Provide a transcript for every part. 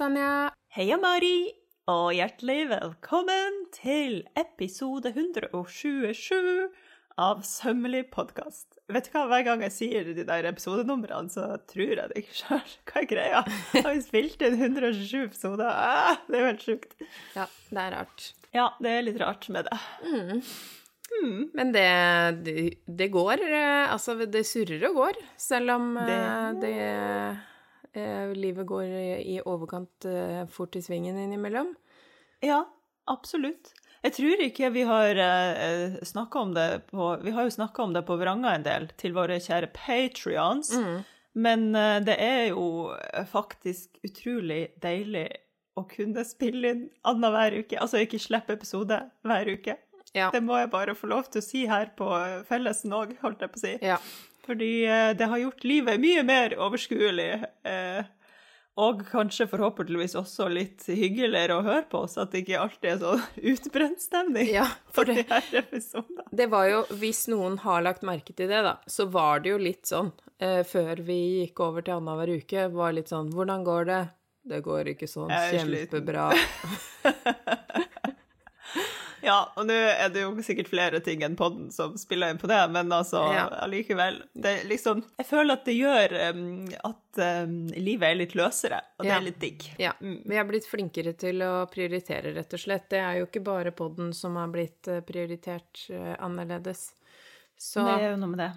Tanja. Heia, Mari, og hjertelig velkommen til episode 127 av Sømmelig podkast. Vet du hva, hver gang jeg sier de der episodenumrene, så tror jeg det ikke sjøl. Hva er greia? Har vi spilt inn 127 episoder? Ah, det er jo helt sjukt. Ja, det er rart. Ja, det er litt rart med det. Men det, det, det går eh, Altså, det surrer og går, selv om det, det, eh, Livet går i, i overkant eh, fort i svingen innimellom. Ja, absolutt. Jeg tror ikke vi har uh, snakka om det på Vi har jo snakka om det på Vranga en del, til våre kjære patrions. Men eh, det er jo faktisk utrolig deilig å kunne spille inn annenhver uke. Altså ikke slippe episode hver uke. Ja. Det må jeg bare få lov til å si her på Fellesen òg, holdt jeg på å si. ja. Fordi eh, det har gjort livet mye mer overskuelig. Eh, og kanskje forhåpentligvis også litt hyggeligere å høre på, så at det ikke alltid er sånn utbrent stemning Ja, for de det, det var jo Hvis noen har lagt merke til det, da, så var det jo litt sånn eh, før vi gikk over til annenhver uke, var litt sånn Hvordan går det? Det går ikke sånn kjempebra. Ja, og nå er det jo sikkert flere ting enn podden som spiller inn på det, men altså Ja. allikevel. Det er liksom Jeg føler at det gjør um, at um, livet er litt løsere, og det Ja. er litt digg. Ja, vi er blitt flinkere til å prioritere, rett og slett. Det er jo ikke bare podden som har blitt eh, prioritert uh, annerledes. Så, Det er jo noe med det.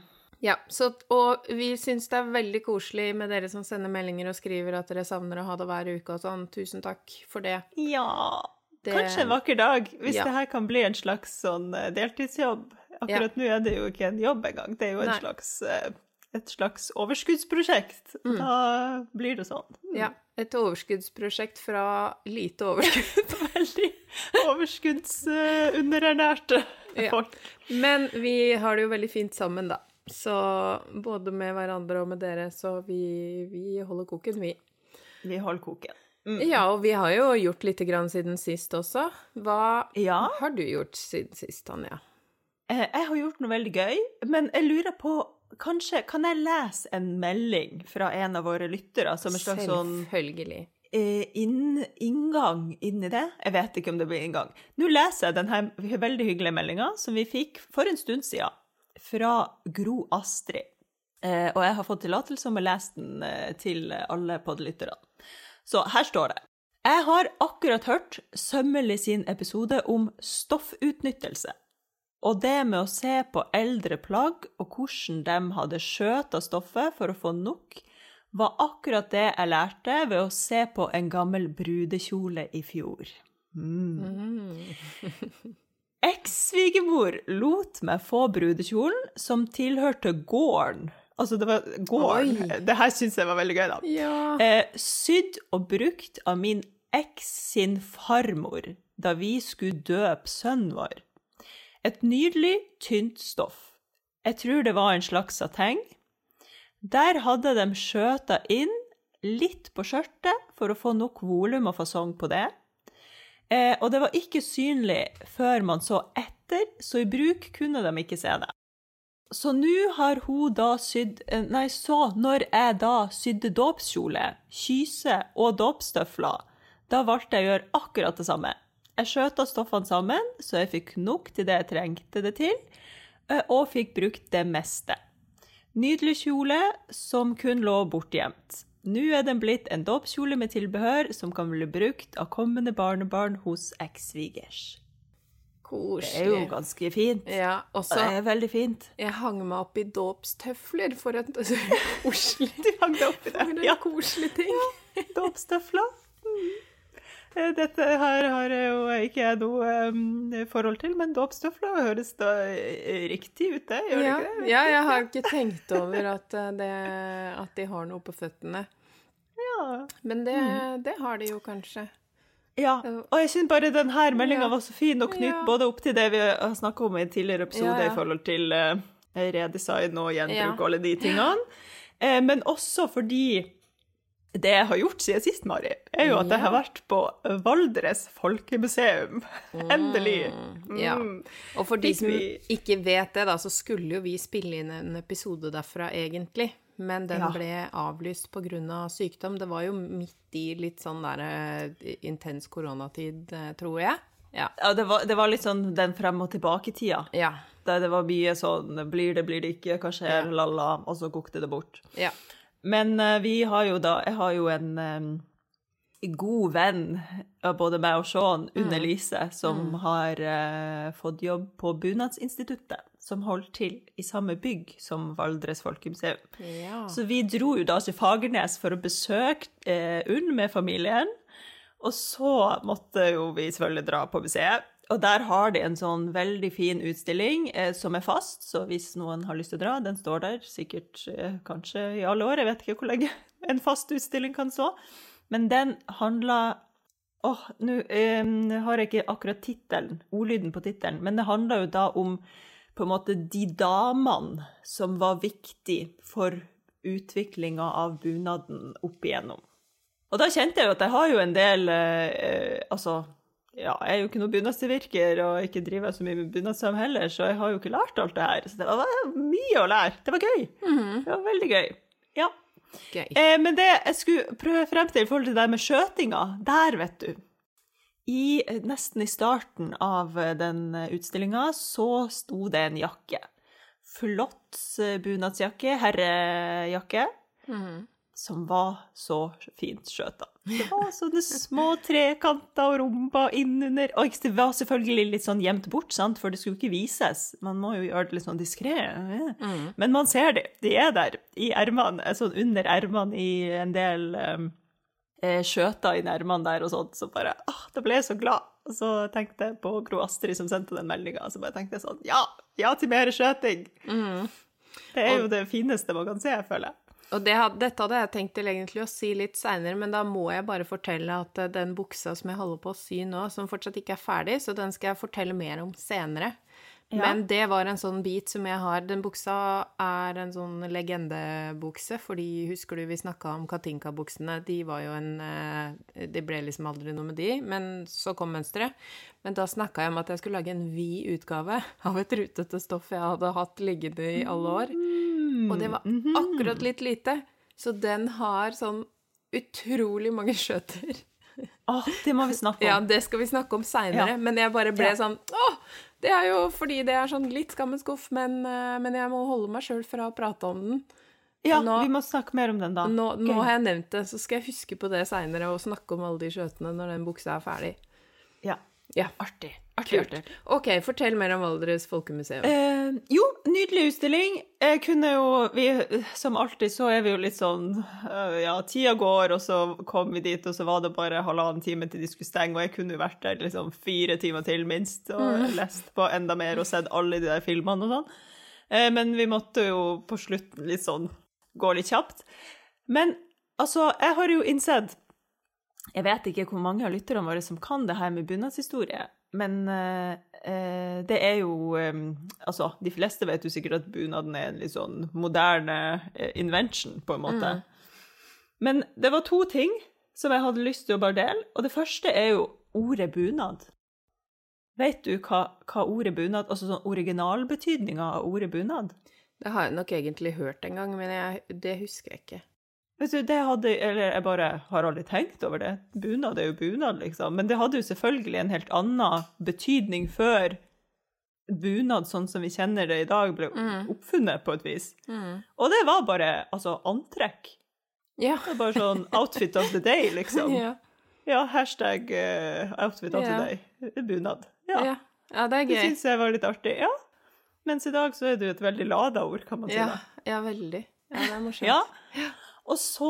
ja, så, og vi syns det er veldig koselig med dere som sender meldinger og skriver at dere savner å ha det hver uke og sånn. Tusen takk for det. Ja Det- Kanskje en vakker dag, hvis Ja. det her kan bli en slags sånn eh, deltidsjobb. Akkurat nå er det jo ikke en jobb engang, det er jo en slags, eh, et slags overskuddsprosjekt. Mm. Da blir det sånn. Ja, et overskuddsprosjekt fra lite overskudd. Veldig overskuddsunderernærte Ja. folk. Men vi har det jo veldig fint sammen, da. Så både med hverandre og med dere, så vi, vi holder koken, vi. Vi holder koken. Ja, og vi har jo gjort lite grann siden sist også. Hva Ja. har du gjort siden sist, Tanja? Eh, Jeg har gjort noe veldig gøy, men jeg lurer på Kanskje kan jeg lese en melding fra en av våre lyttere som en slags sånn Selvfølgelig. eh, inn, inngang inn i det? Jeg vet ikke om det blir inngang. Nå leser jeg denne veldig hyggelige meldinga som vi fikk for en stund siden, fra Gro Astrid. Eh, og jeg har fått tillatelse om å lese den til alle podlytterne. Så her står det. Jeg har akkurat hørt Sømmelig sin episode om stoffutnyttelse. Og det med å se på eldre plagg og hvordan de hadde skjøta stoffet for å få nok, var akkurat det jeg lærte ved å se på en gammel brudekjole i fjor. Eks-svigermor lot meg få brudekjolen som tilhørte gården. Altså, det var gården. Det her syns jeg var veldig gøy, da. Ja. Eh, sydd og brukt av min eks sin farmor da vi skulle døpe sønnen vår. Et nydelig, tynt stoff. Jeg tror det var en slags sateng. Der hadde de skjøta inn litt på skjørtet for å få nok volum og fasong på det. Eh, og det var ikke synlig før man så etter, så i bruk kunne de ikke se det. Så nå har hun da sydd eh, Nei, så når jeg da sydde dåpskjole, kyse og dåpsstøvler, da valgte jeg å gjøre akkurat det samme. Jeg skjøta stoffene sammen, så jeg fikk nok til det jeg trengte det til, eh, og fikk brukt det meste. Nydelig kjole som kun lå bortgjemt. Nå er den blitt en dåpskjole med tilbehør som kan bli brukt av kommende barnebarn hos eks-svigers. Det er jo ganske fint. Ja, også, Det er veldig fint. Jeg hang meg opp i dåpstøfler for en koselig Du hang deg opp i For det. en Ja, koselig ting. Ja, Mm. Eh, Dette her har jeg jo ikke jeg noe um, forhold til, men dåpstøfler høres da eh, riktig ut, det, gjør Ja, det ikke det? ja, jeg har ikke tenkt over at, eh, det, at de har noe på føttene. Ja. Men det, Mm. det har de jo kanskje. Ja. Og jeg synes bare denne meldinga var så fin å knytte Ja. både opp til det vi har snakka om i en tidligere episode Ja, ja. i forhold til uh, redesign og gjenbruk og alle de tingene, uh, men også fordi det jeg har gjort siden sist, Mari, er jo at jeg har vært på Valdres folkemuseum. Endelig. Ja. Mm. Og for de som ikke vet det, da, så skulle jo vi spille inn en episode derfra egentlig. Men den Ja. ble avlyst pga. Av sykdom. Det var jo midt i litt sånn der eh, intens koronatid, eh, tror jeg. Ja. Ja, det var, det var litt sånn den frem og tilbake-tida. Ja. Der det var mye sånn blir det, blir det ikke, hva skjer, la-la, og så kokte det bort. ja. Men eh, vi har jo da Jeg har jo en god venn av både meg og Sean, Unne Lise, som har uh, fått jobb på Bunadsinstituttet, som holder til i samme bygg som Valdres Folkemuseum. ja. Så vi dro jo da til Fagernes for å besøke eh, Unn med familien. Og så måtte jo vi selvfølgelig dra på museet. Og der har de en sånn veldig fin utstilling eh, som er fast, så hvis noen har lyst til å dra, den står der sikkert eh, kanskje i alle år, jeg vet ikke hvor lenge en fast utstilling kan stå. Men den handler Åh, nå eh, har jeg ikke akkurat tittelen, ordlyden på tittelen, men det handler jo da om på en måte de damene som var viktig for utviklinga av bunaden opp igjennom. Og da kjente jeg jo at jeg har jo en del eh, Altså, ja, jeg er jo ikke noen bunadstilvirker, og ikke driver så mye med bunadsøm heller, så jeg har jo ikke lært alt det her. Så det var mye å lære. Det var gøy. Det var veldig gøy. Ja. Gøy. Eh, men det jeg skulle prøve frem til i forhold til det med skjøtinga, der, vet du i, eh, Nesten i starten av eh, den utstillinga så sto det en jakke. Flott eh, bunadsjakke, herrejakke, mm. som var så fint skjøta. Det var sånne små trekanter og rumper innunder. Og det var selvfølgelig litt sånn gjemt bort, sant? for det skulle ikke vises. Man må jo gjøre det litt sånn diskré. Men man ser det. De er der i ermene, sånn under ermene i en del um, eh, skjøter i nærmene der og sånt. Så bare ah, Da ble jeg så glad. Og så tenkte jeg på Gro Astrid som sendte den meldinga, så bare tenkte jeg sånn Ja! Ja til mer skjøting! Det er jo det fineste man kan se, jeg føler jeg. Og det, dette hadde jeg tenkt til egentlig å si litt seinere, men da må jeg bare fortelle at eh, den buksa som jeg holder på å sy nå, som fortsatt ikke er ferdig, så den skal jeg fortelle mer om senere. Ja. Men det var en sånn bit som jeg har Den buksa er en sånn legendebukse, fordi husker du vi snakka om Katinka-buksene? De var jo en eh, Det ble liksom aldri noe med de, men så kom mønsteret. Men da snakka jeg om at jeg skulle lage en vid utgave av et rutete stoff jeg hadde hatt liggende i alle år. Og det var akkurat litt lite. Så den har sånn utrolig mange skjøter. Åh, det må vi snakke om. Ja, det skal vi snakke om seinere, Ja. men jeg bare ble Ja. sånn Å! Det er jo fordi det er sånn litt skammens skuff, men, eh, men jeg må holde meg sjøl fra å prate om den. Ja, Nå- vi må snakke mer om den da. Nå, nå har jeg nevnt det, så skal jeg huske på det seinere og snakke om alle de skjøtene når den buksa er ferdig. Ja. Ja. Artig. Kult. OK, fortell mer om Valdres Folkemuseum. Eh, jo, nydelig utstilling. Jeg kunne jo vi, Som alltid så er vi jo litt sånn eh, Ja, tida går, og så kom vi dit, og så var det bare halvannen time til de skulle stenge, og jeg kunne jo vært der liksom fire timer til, minst, og lest på enda mer og sett alle de der filmene og sånn. Eh, men vi måtte jo på slutten litt sånn gå litt kjapt. Men altså, jeg har jo innsett Jeg vet ikke hvor mange av lytterne våre som kan det her med bunadshistorie, men eh, eh, det er jo eh, Altså, de fleste vet jo sikkert at bunaden er en litt sånn moderne eh, invention, på en måte. Men det var to ting som jeg hadde lyst til å bare dele, og det første er jo ordet bunad. Vet du hva, hva ordet bunad Altså sånn originalbetydninga av ordet bunad? Det har jeg nok egentlig hørt en gang, men jeg, det husker jeg ikke. Vet du, det hadde Eller jeg bare har aldri tenkt over det. Bunad er jo bunad, liksom. Men det hadde jo selvfølgelig en helt annen betydning før bunad sånn som vi kjenner det i dag, ble oppfunnet på et vis. Og det var bare altså antrekk. Ja. Det var bare sånn outfit of the day, liksom. Ja. Ja, hashtag uh, outfit of Ja. the day. Bunad. Ja. ja. ja, det er gøy. Det syns jeg var litt artig. Ja. Mens i dag så er det jo et veldig lada ord, kan man si. Ja, da. ja, veldig. Ja, det er morsomt. Ja. Og så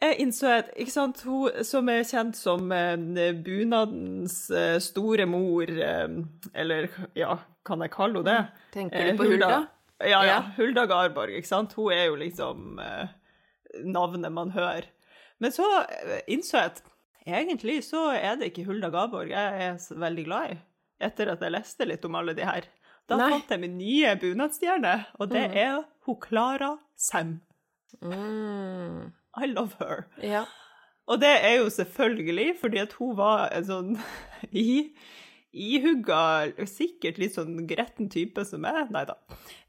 eh, innså jeg ikke sant, hun som er kjent som eh, bunadens eh, store mor, eh, eller ja, kan jeg kalle henne det? Tenker Eh, du på Hulda? Ja, ja. Ja. Hulda Garborg, ikke sant. Hun er jo liksom navnet man hører. Men så innså jeg at egentlig så er det ikke Hulda Garborg jeg er veldig glad i, etter at jeg leste litt om alle de her. Da Nei. fant jeg min nye bunadsstjerne, og det er hun Klara Sem. Mm. I love her. Ja. Og det er jo selvfølgelig fordi at hun var en sånn I, ihugga, sikkert litt sånn gretten type som meg. Nei da.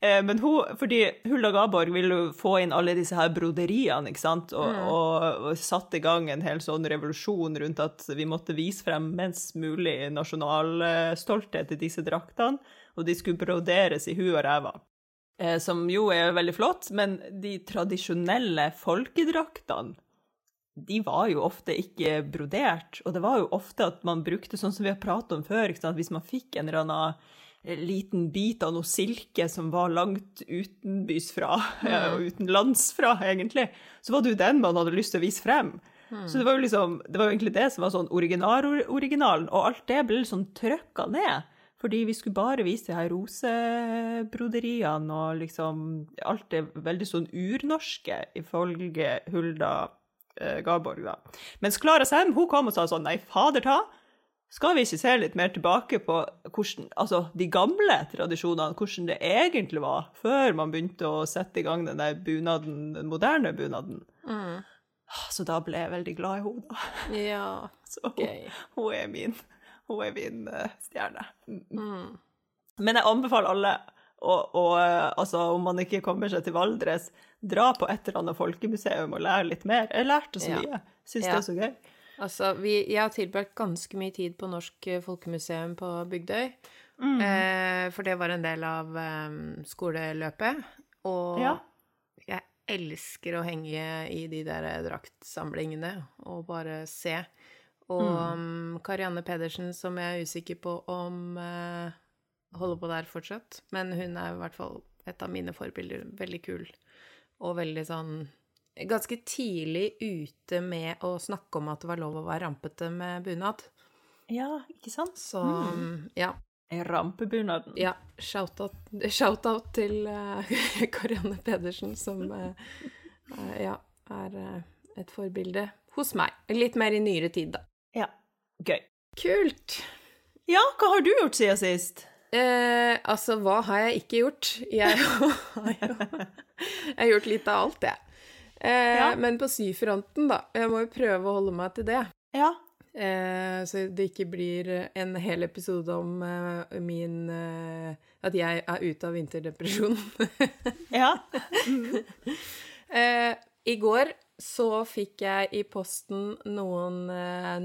Eh, men hun, fordi Hulda Gaborg ville få inn alle disse her broderiene, ikke sant, og, mm. og, og satte i gang en hel sånn revolusjon rundt at vi måtte vise frem mest mulig nasjonal stolthet i disse draktene, og de skulle broderes i huet og ræva. Eh, som jo er veldig flott, men de tradisjonelle folkedraktene de var jo ofte ikke brodert, og det var jo ofte at man brukte sånn som vi har pratet om før, hvis man fikk en eller annen eh, liten bit av noe silke som var langt utenbys fra, mm. og utenlands fra, egentlig, så var det jo den man hadde lyst til å vise frem. Mm. Så det var jo liksom, det var jo egentlig det som var sånn original-originalen, og alt det ble liksom trøkka ned. Fordi vi skulle bare vise her rosebroderiene og liksom alt det veldig sånn urnorske, ifølge Hulda eh, Garborg, da. Mens Klara Sem hun kom og sa sånn Nei, fader ta. Skal vi ikke se litt mer tilbake på hvordan, altså, de gamle tradisjonene, hvordan det egentlig var før man begynte å sette i gang den der bunaden, den moderne bunaden? Mm. Så da ble jeg veldig glad i henne, da. Ja, Så hun, hun, er min, hun er min uh, stjerne. Mm. Mm. Men jeg anbefaler alle og, og altså, om man ikke kommer seg til Valdres, dra på et eller annet folkemuseum og lære litt mer. Jeg lærte så mye. Syns ja. det er så gøy. Altså, vi, jeg har tilbrakt ganske mye tid på Norsk folkemuseum på Bygdøy. Mm. Eh, for det var en del av eh, skoleløpet. Og ja. jeg elsker å henge i de der draktsamlingene og bare se. Og mm. Karianne Pedersen, som jeg er usikker på om uh, holder på der fortsatt. Men hun er i hvert fall et av mine forbilder. Veldig kul. Og veldig sånn Ganske tidlig ute med å snakke om at det var lov å være rampete med bunad. Ja, ikke sant? Så mm. ja. Rampebunaden. Ja. Shout-out shout til uh, Karianne Pedersen, som uh, uh, ja, er et forbilde hos meg. Litt mer i nyere tid, da. Ja. Gøy. Kult. Ja, hva har du gjort siden sist? Eh, altså, hva har jeg ikke gjort? Jeg har jo Jeg har gjort litt av alt, jeg. Eh, ja. Men på syfronten, da. Jeg må jo prøve å holde meg til det. Ja. Eh, så det ikke blir en hel episode om uh, min uh, At jeg er ute av vinterdepresjonen. ja. Mm. I går så fikk jeg i posten noen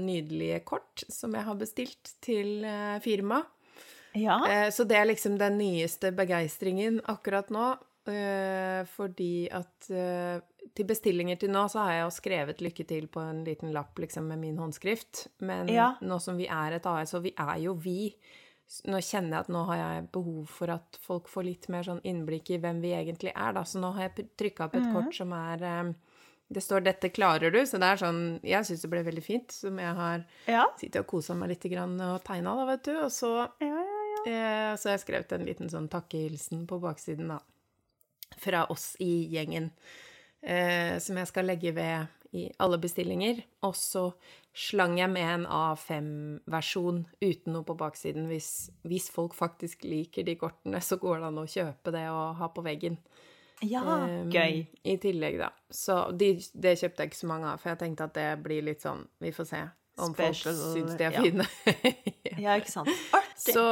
nydelige kort som jeg har bestilt til firmaet. Ja. Eh, så det er liksom den nyeste begeistringen akkurat nå. Eh, fordi at eh, til bestillinger til nå så har jeg jo skrevet 'lykke til' på en liten lapp liksom med min håndskrift. Men ja. nå som vi er et AS, og vi er jo vi, nå kjenner jeg at nå har jeg behov for at folk får litt mer sånn innblikk i hvem vi egentlig er, da. Så nå har jeg trykka opp et mm. kort som er det står 'dette klarer du', så det er sånn Jeg syns det ble veldig fint, som jeg har ja. sittet og kosa meg litt og tegna, da, vet du. Og så ja, ja. Eh, så jeg har skrevet en liten sånn takkehilsen på baksiden, da. Fra oss i gjengen. Eh, som jeg skal legge ved i alle bestillinger. Og så slang jeg med en A5-versjon uten noe på baksiden. Hvis, hvis, folk faktisk liker de kortene, så går det an å kjøpe det og ha på veggen. Ja, um, gøy. I tillegg, da. Så de, det kjøpte jeg ikke så mange av, for jeg tenkte at det blir litt sånn Vi får se om Special, folk syns de er fine. ja. ja, ikke sant. Artig. Så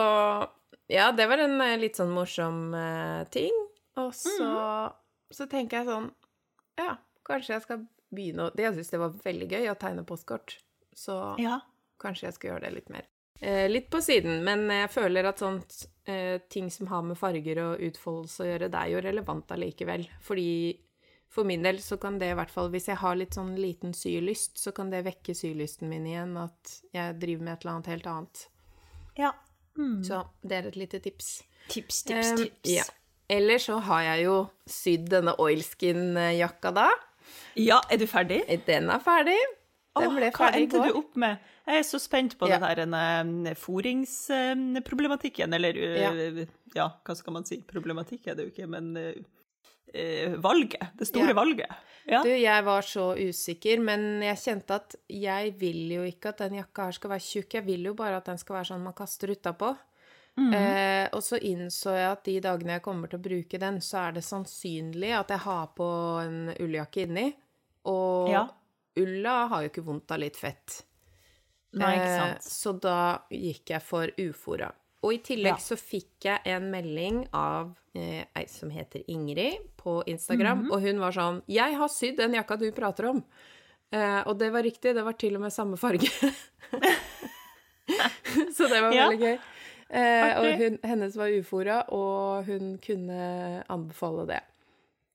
ja, det var en eh, litt sånn morsom uh, ting. Og så, mm. så tenker jeg sånn Ja, kanskje jeg skal begynne å Jeg syns det var veldig gøy å tegne postkort, så ja. kanskje jeg skal gjøre det litt mer. Eh, litt på siden, men jeg føler at sånt eh, ting som har med farger og utfoldelse å gjøre, det er jo relevant allikevel. Fordi for min del så kan det i hvert fall, hvis jeg har litt sånn liten sylyst, så kan det vekke sylysten min igjen, at jeg driver med et eller annet helt annet. Ja. Mm. Så det er et lite tips. Tips, tips, um, tips. Ja. Eller så har jeg jo sydd denne oilskin-jakka da. Ja, er du ferdig? Den er ferdig. Den ble ferdig i går. Hva endte du opp med? Jeg er så spent på ja. den der um, foringsproblematikken, eller ja. ja. hva skal man si? Problematikk er det jo ikke, men uh, eh, valget. Det store ja. valget. Ja. Du, jeg var så usikker, men jeg kjente at jeg vil jo ikke at den jakka her skal være tjukk. Jeg vil jo bare at den skal være sånn man kaster utapå. Mm eh, og så innså jeg at de dagene jeg kommer til å bruke den, så er det sannsynlig at jeg har på en ulljakke inni. Og ja. ulla har jo ikke vondt av litt fett. Nei, ikke Eh, sant. Så da gikk jeg for ufora. Og i tillegg Ja. så fikk jeg en melding av eh, ei som heter Ingrid på Instagram, Mhm. og hun var sånn 'Jeg har sydd den jakka du prater om'. Eh, og det var riktig, det var til og med samme farge. så det var Ja. veldig gøy. Eh, og hun, hennes var ufora, og hun kunne anbefale det.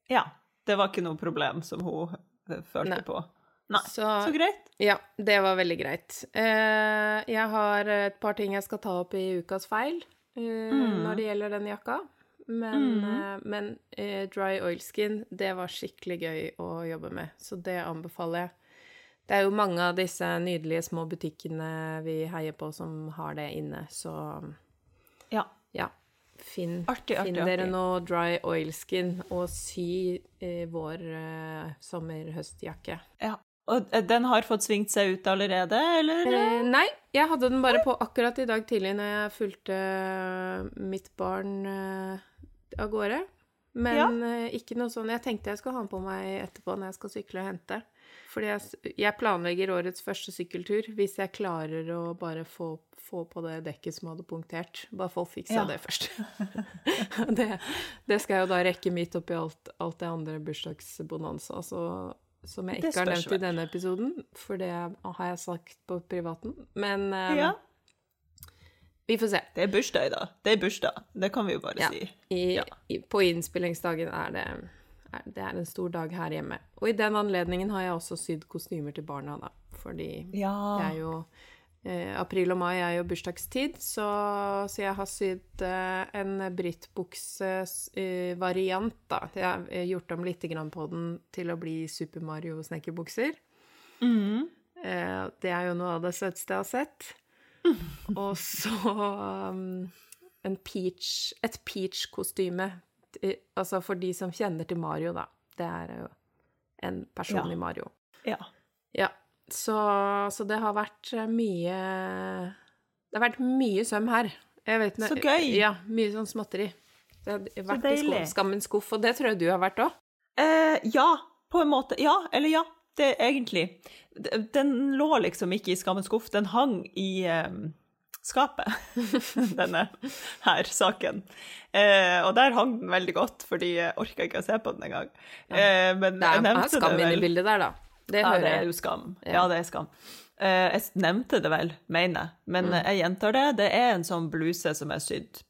Ja. Det var ikke noe problem som hun eh, følte Nei. på. Nei. Så, Så greit. Ja, det var veldig greit. Uh, jeg har et par ting jeg skal ta opp i ukas feil uh, Mm. når det gjelder den jakka. Men, eh, men eh, dry oilskin, det var skikkelig gøy å jobbe med, så det anbefaler jeg. Det er jo mange av disse nydelige små butikkene vi heier på, som har det inne, så Ja. ja. Finn, Artig, artig, finn dere artig. noe dry oilskin, og sy eh, vår eh, sommer-høstjakke. ja. Og eh, den har fått svingt seg ut allerede, eller? Eh, nei, jeg hadde den bare på akkurat i dag tidlig når jeg fulgte mitt barn eh, av gårde. Men ja. ikke noe sånn Jeg tenkte jeg skulle ha den på meg etterpå når jeg skal sykle og hente. Fordi jeg, jeg planlegger årets første sykkeltur hvis jeg klarer å bare få, få på det dekket som hadde punktert. Bare få fiksa Ja. det først. det, det skal jeg jo da rekke midt oppi alt, alt det andre bursdagsbonanza så, som jeg ikke har nevnt i denne episoden, for det har jeg sagt på privaten. Men um, Ja. vi får se. Det er bursdag, i dag. Det er bursdag. Det kan vi jo bare Ja. si. I, Ja. på innspillingsdagen er det, er, det er en stor dag her hjemme. Og i den anledningen har jeg også sydd kostymer til barna, da. Fordi det er jo April og mai er jo bursdagstid, så, så jeg har sydd eh, en Britt-bukse-variant, da. Jeg har eh, gjort om litt grann på den til å bli Super Mario-snekkerbukser. Mm. Eh, det er jo noe av det søteste jeg har sett. Og så um, en peach, et peach-kostyme. Altså for de som kjenner til Mario, da. Det er jo en person Ja. i Mario. ja. Ja. Så, så det har vært eh, mye Det har vært mye søm her. Vet, Så gøy! Ja, mye sånn småtteri. Det har vært i skammens skuff, og det tror jeg du har vært òg. Eh, ja, på en måte. Ja, eller ja. Det egentlig. Den lå liksom ikke i skammens skuff, den hang i eh, skapet, denne her saken. Eh, og der hang den veldig godt, fordi jeg orka ikke å se på den engang. Eh, men Det er, jeg nevnte det inne i vel. bildet der, da. Det Ja, det er jo skam. Ja. Det er skam. Eh, jeg nevnte det vel, mener jeg, men Mm. jeg gjentar det. Det er en sånn bluse som er sydd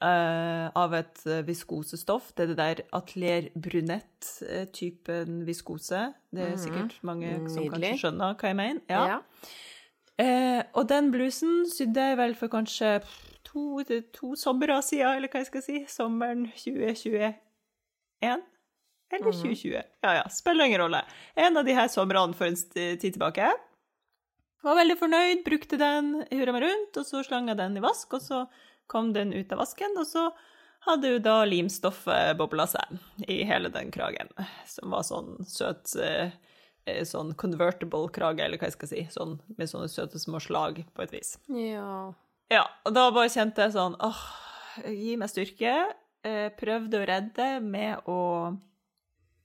uh, av et eh, viskosestoff. Det er det der Atelier Brunett-typen viskose. Det er sikkert mange som Mm. Nydelig. kanskje skjønner hva jeg mener. Ja. Ja. Uh, og den blusen sydde jeg vel for kanskje to, to somre siden, eller hva jeg skal si. Sommeren 2021. Eller 2020. Ja, ja, spiller ingen rolle. En av de her somrene for en tid tilbake. Var veldig fornøyd, brukte den, hurra meg rundt, og så slang jeg den i vask, og så kom den ut av vasken, og så hadde jo da limstoffet bobla seg i hele den kragen, som var sånn søt eh, eh, sånn convertible krage, eller hva jeg skal si, sånn med sånne søte små slag, på et vis. ja. Ja, og da bare kjente jeg sånn åh, gi meg styrke. Eh, prøvde å redde med å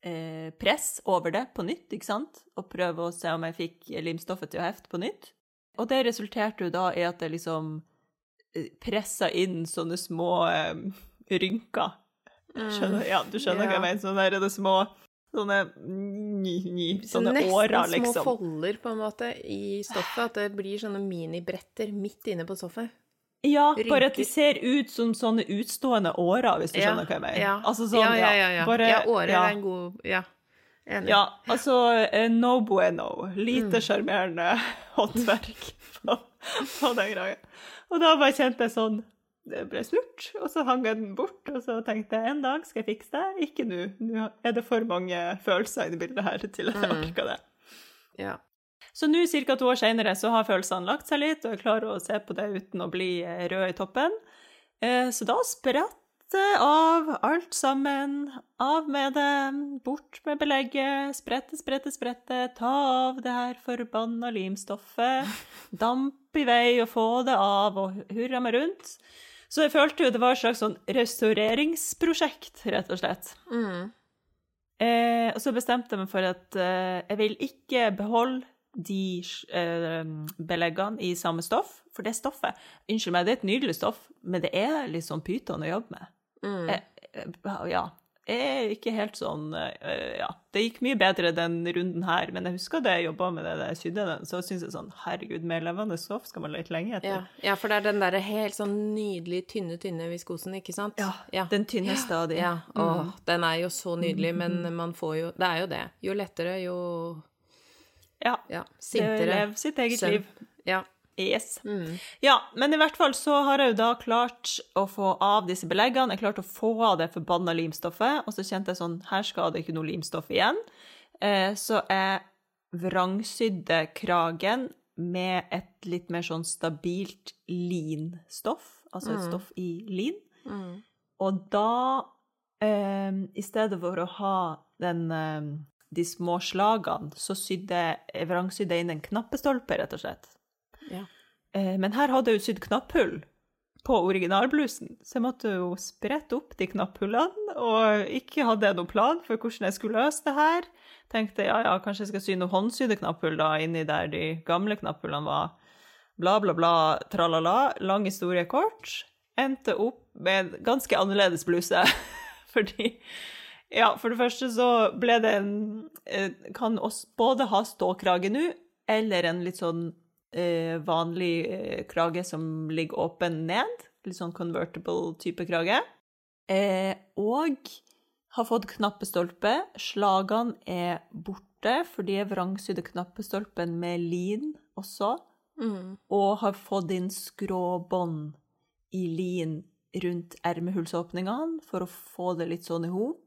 eh, press over det på nytt, ikke sant? Og prøve å se om jeg fikk limstoffet til å hefte på nytt. Og det resulterte jo da i at jeg liksom eh, pressa inn sånne små eh, rynker. Skjønner, ja, du skjønner hva jeg mener? Sånne der, er det små Sånne, ny, ny, sånne Nesten årer, små liksom. folder på en måte i stoffet, at det blir sånne minibretter midt inne på stoffet. Ja, bare at de ser ut som sånne utstående årer, hvis du skjønner hva jeg mener. Ja, Altså sånn, ja, ja, ja. ja. Bare, ja årer ja. er en god Ja, enig. Ja, altså eh, no bueno. Lite Mm. håndverk på, på den greia. Og da bare kjente jeg sånn Det ble snurt, og så hang jeg den bort, og så tenkte jeg en dag skal jeg fikse det. Ikke nå. Nå er det for mange følelser i det bildet her til at jeg Mm. orker det. Ja. Så nå, ca. to år senere, så har følelsene lagt seg litt, og jeg klarer å se på det uten å bli eh, rød i toppen. Eh, Så da spratt det av alt sammen. Av med det, bort med belegget, sprette, sprette, sprette, ta av det her forbanna limstoffet, damp i vei og få det av, og hurra meg rundt. Så jeg følte jo det var et slags sånn restaureringsprosjekt, rett og slett. Mm. Eh, og så bestemte jeg meg for at eh, jeg vil ikke beholde de eh, beleggene i samme stoff, for det stoffet Unnskyld meg, det er et nydelig stoff, men det er litt sånn pyton å jobbe med. Mm. Eh, eh, ja. Jeg er ikke helt sånn eh, Ja. Det gikk mye bedre den runden her, men jeg husker da jeg jobba med det da jeg sydde den, så syns jeg sånn Herregud, mer levende stoff skal man lete lenge etter. Ja. ja, for det er den derre helt sånn nydelig tynne, tynne viskosen, ikke sant? Ja, den tynneste av de. Ja. Åh, den er jo så nydelig, men man får jo Det er jo det. Jo lettere, jo Ja. ja, sintere. lever sitt eget Søvn. liv. Ja. Yes. Mm. Ja, men i hvert fall så har jeg jo da klart å få av disse beleggene. Jeg klarte å få av det forbanna limstoffet, og så kjente jeg sånn Her skal det ikke noe limstoff igjen. Eh, så jeg vrangsydde kragen med et litt mer sånn stabilt linstoff, altså et stoff i lin. Mm. Og da, eh, i stedet for å ha den, eh, de små slagene, så sydde vrangsydde inn en knappestolpe, rett og slett. Ja. Eh, Men her hadde jeg jo sydd knapphull på originalblusen, så jeg måtte jo sprette opp de knapphullene, og ikke hadde jeg noen plan for hvordan jeg skulle løse det her. Tenkte ja, ja, kanskje jeg skal sy noen håndsydde knapphull da, inni der de gamle knapphullene var. Bla, bla, bla, tralala. Lang historie kort. Endte opp med en ganske annerledes bluse. Fordi Ja, for det første så ble det en eh, Kan oss både ha ståkrage nå, eller en litt sånn eh, vanlig eh, krage som ligger åpen ned. Litt sånn convertible type krage. Eh, og har fått knappestolpe. Slagene er borte, for de er vrangsydde knappestolpen med lin også. Mm. Og har fått inn skråbånd i lin rundt ermehullsåpningene for å få det litt sånn i hop.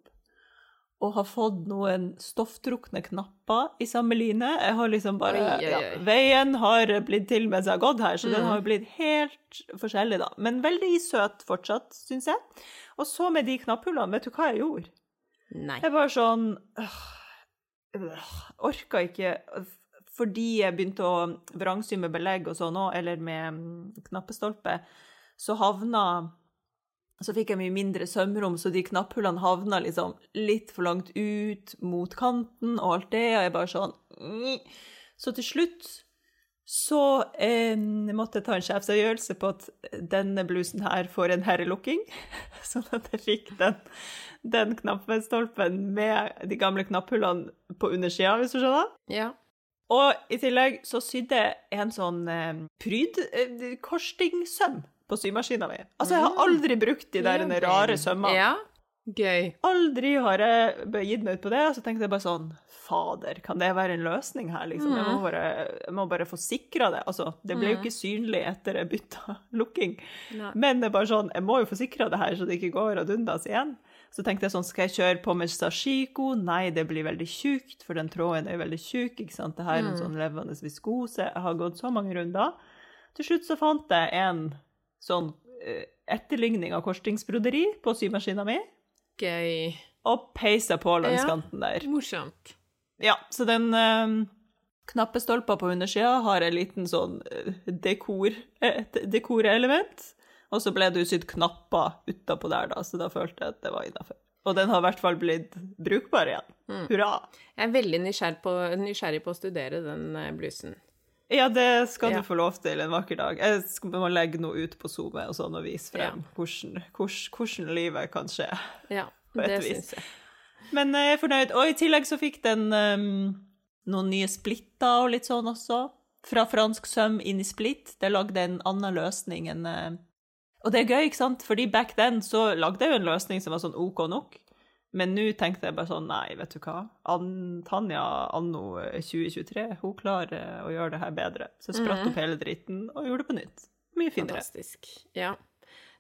Og har fått noen stofftrukne knapper i samme line. Jeg har liksom bare Oi, oi, Ja. Veien har blitt til mens jeg har gått her, så den Mm. har blitt helt forskjellig, da. Men veldig søt fortsatt, syns jeg. Og så med de knapphullene, vet du hva jeg gjorde? Nei. Jeg var sånn øh, øh, Orka ikke Fordi jeg begynte å vrangsy med belegg og sånn òg, eller med mm, knappestolpe, så havna Så fikk jeg mye mindre sømrom, så de knapphullene havna liksom litt for langt ut mot kanten og alt det, og jeg bare sånn. Så til slutt så eh, måtte jeg ta en sjefsavgjørelse på at denne blusen her får en herrelukking, sånn at jeg fikk den den knappestolpen med de gamle knapphullene på undersida, hvis du skjønner. Ja. Og i tillegg så sydde jeg en sånn eh, prydkorstingsøm. eh, på symaskina mi. Altså, jeg har aldri brukt de der Ja, rare sømmene. Ja. Gøy. Aldri har jeg gitt meg ut på det, og så tenkte jeg bare sånn Fader, kan det være en løsning her, liksom? Jeg må bare, jeg må bare få sikra det. Altså, det ble jo ikke synlig etter jeg bytta lukking. Nei. Men det er bare sånn, jeg må jo få sikra det her, så det ikke går ad undas igjen. Så tenkte jeg sånn, skal jeg kjøre på med sashiko? Nei, det blir veldig tjukt, for den tråden er jo veldig tjukk, ikke sant? Det her er en sånn levende viskose. Jeg har gått så mange runder. Til slutt så fant jeg en sånn eh, etterligning av korsstingsbroderi på symaskina mi, Gøy. og peisa på langs Ja. kanten der. Morsomt. Ja, så den eh, knappestolpa på undersida har en liten sånn eh, dekor, et dekorelement. Og så ble det sydd knapper utapå der, da, så da følte jeg at det var innafor. Og den har i hvert fall blitt brukbar igjen. Mm. Hurra. Jeg er veldig nysgjerrig på, nysgjerrig på å studere den blusen. Ja, det skal Ja. du få lov til en vakker dag. Jeg skal må legge noe ut på SoMe og sånn og vise frem Ja. hvordan, hvordan, hvordan livet kan skje. Ja, det syns jeg. Men eh, jeg er fornøyd. Og i tillegg så fikk den um, noen nye splitter og litt sånn også. Fra fransk søm inn i splitt. Det lagde en annen løsning enn uh, Og det er gøy, ikke sant? Fordi back then så lagde jeg jo en løsning som var sånn OK nok. Men nå tenkte jeg bare sånn Nei, vet du hva. An Tanja anno 2023, hun klarer å gjøre det her bedre. Så jeg spratt opp hele dritten og gjorde det på nytt. Mye finere. Fantastisk. Ja.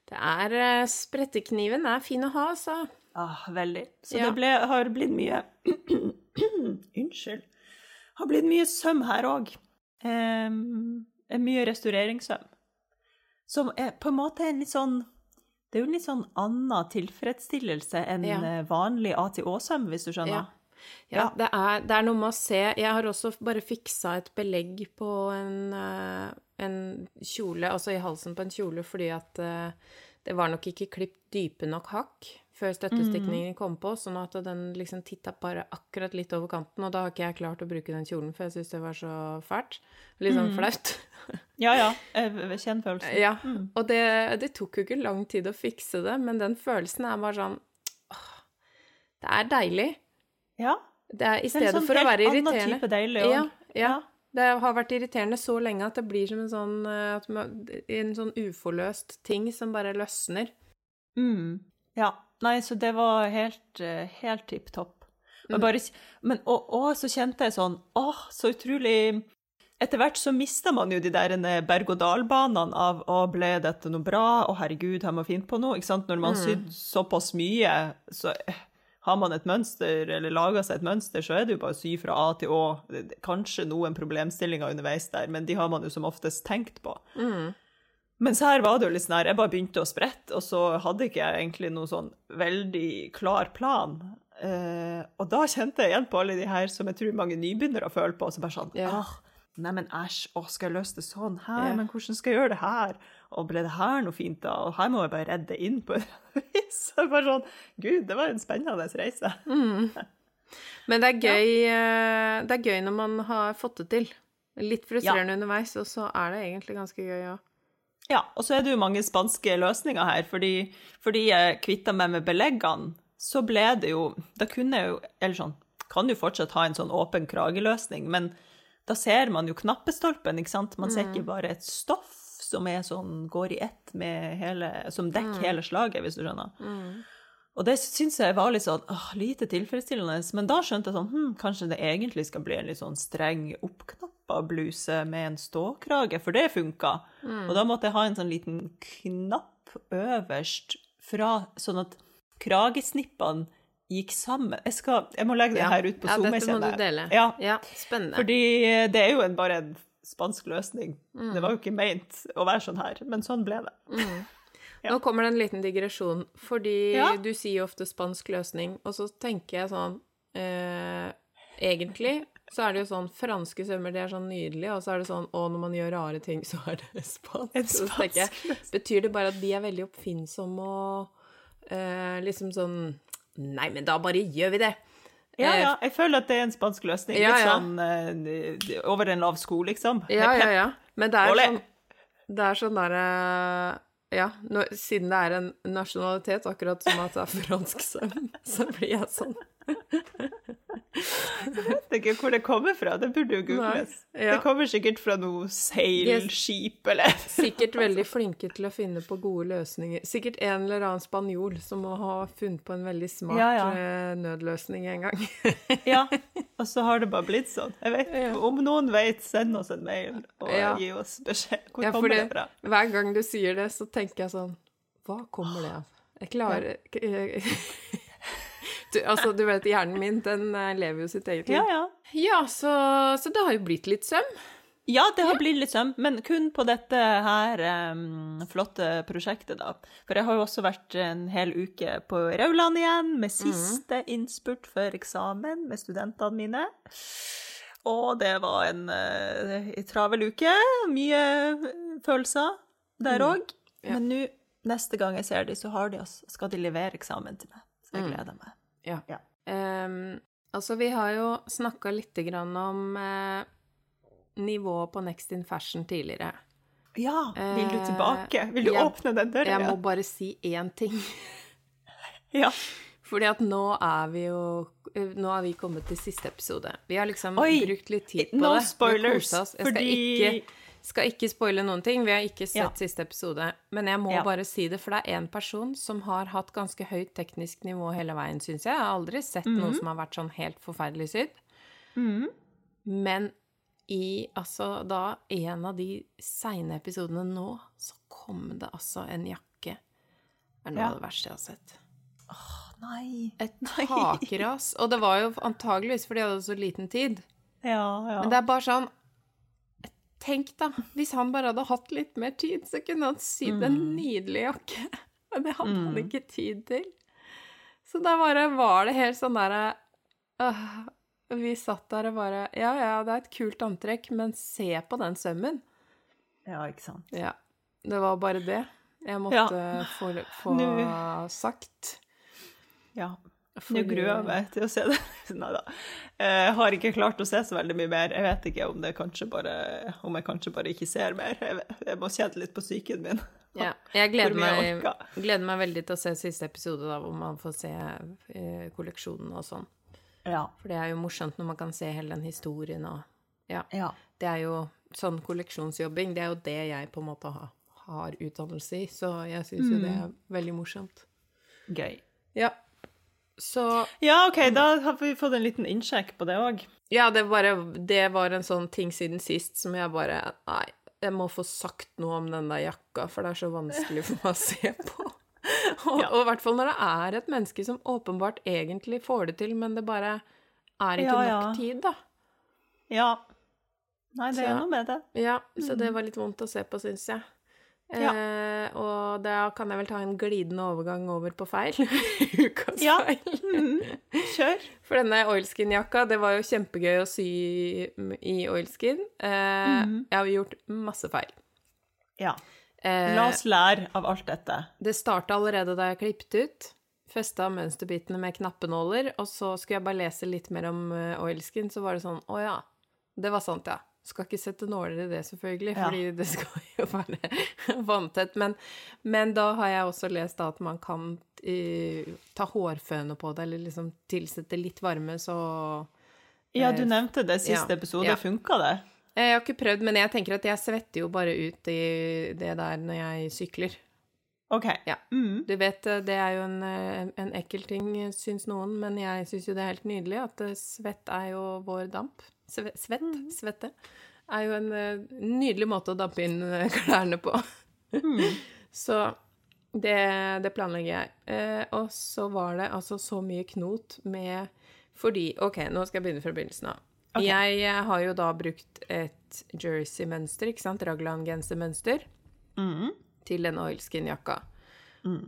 Det er eh, Sprettekniven er fin å ha, altså. Ah, veldig. Så Ja. det ble, har blitt mye Unnskyld. Har blitt mye søm her òg. mye restaureringssøm. Som er på en måte en litt sånn Det er jo en litt sånn annen tilfredsstillelse enn Ja. eh, vanlig A-til-Å-søm, hvis du skjønner. Ja. Ja, Ja. Det, er, det er noe med å se Jeg har også bare fiksa et belegg på en, eh, en kjole, altså i halsen på en kjole, fordi at eh, det var nok ikke klipt dype nok hakk før støttestikningen kom på, sånn at den liksom titta bare akkurat litt over kanten, og da har ikke jeg klart å bruke den kjolen, for jeg syns det var så fælt. Litt sånn flaut. Ja, ja. Jeg kjenner følelsen. Ja, og det, det tok jo ikke lang tid å fikse det, men den følelsen er bare sånn åh, Det er deilig. Ja. Det er, I Det stedet sånn for å være annen irriterende. type deilig Ja, ja. ja. Det har vært irriterende så lenge at det blir som en sånn, eh, en sånn uforløst ting som bare løsner. Mm. Ja. Nei, så det var helt, eh, helt tipp topp. Mm. Og bare, men og, og så kjente jeg sånn Åh, så utrolig Etter hvert så mista man jo de der eh, berg-og-dal-banene av Å, ble dette noe bra? Å, herregud, har man finne på noe? Ikke sant? Når man har sydd såpass mye, så eh, har man et mønster, eller laga seg et mønster, så er det jo bare å sy fra A til Å. Kanskje noen problemstillinger underveis der, men de har man jo som oftest tenkt på. Mens her var det jo litt sånn her, jeg bare begynte å sprette, og så hadde ikke jeg egentlig noe sånn veldig klar plan. Eh, og da kjente jeg igjen på alle de her som jeg tror mange nybegynnere føler på, så bare sånn, yeah. ah, nei, men æsj, å, skal jeg løse det sånn her, Ja. men hvordan skal jeg gjøre det her? Og ble det her noe fint da? Og her må jeg bare redde inn på et vis. Så bare sånn, gud, det var en spennende reise. Men det er gøy, ja. det er gøy når man har fått det til. Litt frustrerende underveis, og så er det egentlig ganske gøy òg. Ja, og så er det jo mange spanske løsninger her, fordi, fordi jeg kvitta meg med beleggene, så ble det jo Da kunne jeg jo Eller sånn, kan jo fortsatt ha en sånn åpen krageløsning, men da ser man jo knappestolpen, ikke sant? Man ser ikke bare et stoff som er sånn, går i ett med hele Som dekker hele slaget, hvis du skjønner. Og det syns jeg var litt sånn åh, lite tilfredsstillende, men da skjønte jeg sånn hm, kanskje det egentlig skal bli en litt sånn streng oppknappa bluse med en ståkrage, for det funka. Og da måtte jeg ha en sånn liten knapp øverst fra, sånn at kragesnippene gikk sammen. Jeg, skal, jeg må legge det her ut på ja, Zoom. dette må du dele. Ja, ja spennende. fordi det er jo en, bare en spansk løsning. Mm. Det var jo ikke meint å være sånn her, men sånn ble det. ja. Nå kommer det en liten digresjon, fordi Ja. du sier jo ofte spansk løsning, og så tenker jeg sånn eh, Egentlig så er det jo sånn franske svømmer, det er sånn nydelig, og så er det sånn å, når man gjør rare ting, så er det spansk. En spansk jeg, Betyr det bare at de er veldig oppfinnsomme og eh, liksom sånn Nei, men da bare gjør vi det. Ja, Eh, ja, jeg føler at det er en spansk løsning. Ja, Litt sånn uh, over en lav sko, liksom. Ja, ja, ja. Men det er Ole. sånn Det er sånn derre Ja, når, siden det er en nasjonalitet, akkurat som at det er fransk så, så blir jeg sånn. Jeg vet ikke hvor det kommer fra, det burde jo googles. Ja. Det kommer sikkert fra noe seilskip eller Sikkert veldig flinke til å finne på gode løsninger. Sikkert en eller annen spanjol som må ha funnet på en veldig smart Ja, ja. eh, nødløsning en gang. Ja, og så har det bare blitt sånn. Jeg vet. Om noen vet, send oss en mail og gi oss beskjed. Hvor kommer det- det fra? Hver gang du sier det, så tenker jeg sånn Hva kommer det av? Jeg klarer Altså, du vet, hjernen min, den eh, lever jo sitt eget liv. Ja, ja. Ja, så, så det har jo blitt litt søm. Ja, det har blitt litt søm, men kun på dette her um, flotte prosjektet, da. For jeg har jo også vært en hel uke på Rauland igjen, med siste innspurt før eksamen med studentene mine. Og det var en uh, travel uke. Mye eh, følelser der òg. Ja. Men nå, neste gang jeg ser dem, så har de, skal de levere eksamen til meg. Så jeg gleder meg. Ja. Ja. Um, altså, vi har jo snakka lite grann om uh, nivået på Next in Fashion tidligere. Ja, vil du Eh, tilbake? Vil du jeg- åpne den døra? Jeg må bare si én ting. Ja. Fordi at nå er vi jo eh, Nå er vi kommet til siste episode. Vi har liksom Oi, brukt litt tid på no det. Vi har spoilers, oss. Jeg skal fordi- ikke, skal ikke spoile noen ting. Vi har ikke sett Ja. siste episode. Men jeg må Ja. bare si det, for det er én person som har hatt ganske høyt teknisk nivå hele veien, syns jeg. Jeg har aldri sett noe Mhm. som har vært sånn helt forferdelig sydd. Men i altså da en av de seine episodene nå, så kom det altså en jakke. Det er noe Ja. av det verste jeg har sett. Nei. Et takras. Og det var jo antageligvis fordi jeg hadde så liten tid. Ja, ja. Men det er bare sånn Tenk, da. Hvis han bare hadde hatt litt mer tid, så kunne han sydd en nydelig jakke. Men det hadde han ikke tid til. Så da bare var det helt sånn derre øh, Vi satt der og bare Ja, ja, det er et kult antrekk, men se på den sømmen. ja, ikke sant. Ja. Det var bare det jeg måtte Ja. få, få sagt. Ja. Nå gruer jeg meg til å se det. Nei da. Jeg har ikke klart å se så veldig mye mer. Jeg vet ikke om, det bare, om jeg kanskje bare ikke ser mer. Jeg, jeg må kjenne litt på psyken min. Ja, jeg gleder meg, gleder meg, veldig til å se siste episode, da, hvor man får se eh, kolleksjonen og sånn. Ja. For det er jo morsomt når man kan se hele den historien og ja. ja. Det er jo sånn kolleksjonsjobbing. Det er jo det jeg på en måte har, har utdannelse i, så jeg syns jo det Mm. er veldig morsomt. Gøy. Ja. Så Ja, OK, da har vi fått en liten innsjekk på det òg. Ja, det, bare, det var en sånn ting siden sist som jeg bare Nei, jeg må få sagt noe om den der jakka, for det er så vanskelig for meg å se på. Og, Ja. og i hvert fall når det er et menneske som åpenbart egentlig får det til, men det bare er ikke Ja, nok ja. tid, da. Ja. Nei, det Så- er noe med det. Ja, så det var litt vondt å se på, syns jeg. Ja. Eh, og da kan jeg vel ta en glidende overgang over på feil. Ukas Ja. feil. Mm. Kjør. For denne oilskin-jakka, det var jo kjempegøy å sy i oilskin. Eh, mm. Jeg har gjort masse feil. Ja. Eh, La oss lære av alt dette. Det starta allerede da jeg klippet ut. Festa mønsterbitene med knappenåler, og så skulle jeg bare lese litt mer om eh, oilskin, så var det sånn Å ja, det var sant, ja. Skal ikke sette nåler i det, selvfølgelig, Ja. fordi det skal jo være vanntett. Men, men da har jeg også lest at man kan uh, ta hårføne på det, eller liksom tilsette litt varme, så Ja, Eh, du nevnte det siste ja, episode. ja. Funka det? Jeg har ikke prøvd, men jeg tenker at jeg svetter jo bare ut i det der når jeg sykler. OK. Ja. Mm. Du vet, det er jo en, eh, en ekkel ting, syns noen, men jeg syns jo det er helt nydelig at eh, svett er jo vår damp. Sve, svett, svette, er jo en eh, nydelig måte å dampe inn eh, klærne på. Så det, det planlegger jeg. Eh, og så var det altså så mye knot med Fordi OK, nå skal jeg begynne fra begynnelsen av. Okay. Jeg eh, har jo da brukt et jersey-mønster, ikke sant, raglan-gensermønster, Mm. til denne oilskin-jakka.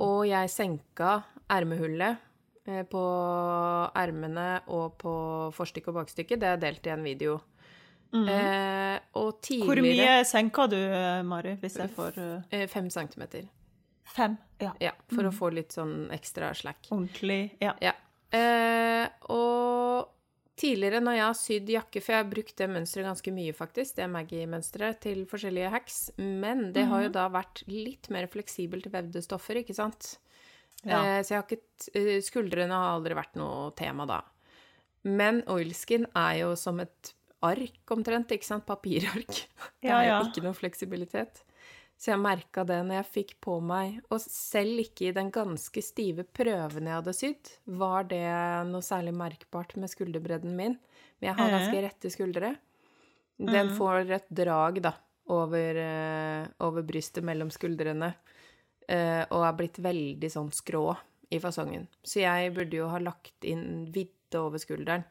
Og jeg senka ermehullet eh, på ermene og på forstykket og bakstykket. Det er delt i en video. Eh, og tidligere Hvor mye senka du, Mari, hvis jeg får uh, eh, Fem centimeter. Fem? Ja. Ja, for å få litt sånn ekstra slack. Ordentlig? Ja. Ja. Eh, og tidligere når jeg har sydd jakke, for jeg har brukt det mønsteret ganske mye, faktisk, det Maggie-mønsteret, til forskjellige hacks, men det har jo da vært litt mer fleksibelt vevde stoffer, ikke sant? Ja. Eh, så jeg har ikke eh, Skuldrene har aldri vært noe tema da. Men oilskin er jo som et ark omtrent, ikke sant? Papirark. Det er jo ikke noe fleksibilitet. Så jeg merka det når jeg fikk på meg Og selv ikke i den ganske stive prøven jeg hadde sydd, var det noe særlig merkbart med skulderbredden min. Men jeg har Mhm. ganske rette skuldre. Den får et drag, da, over, eh, over brystet mellom skuldrene. Eh, og er blitt veldig sånn skrå i fasongen. Så jeg burde jo ha lagt inn vidde over skulderen.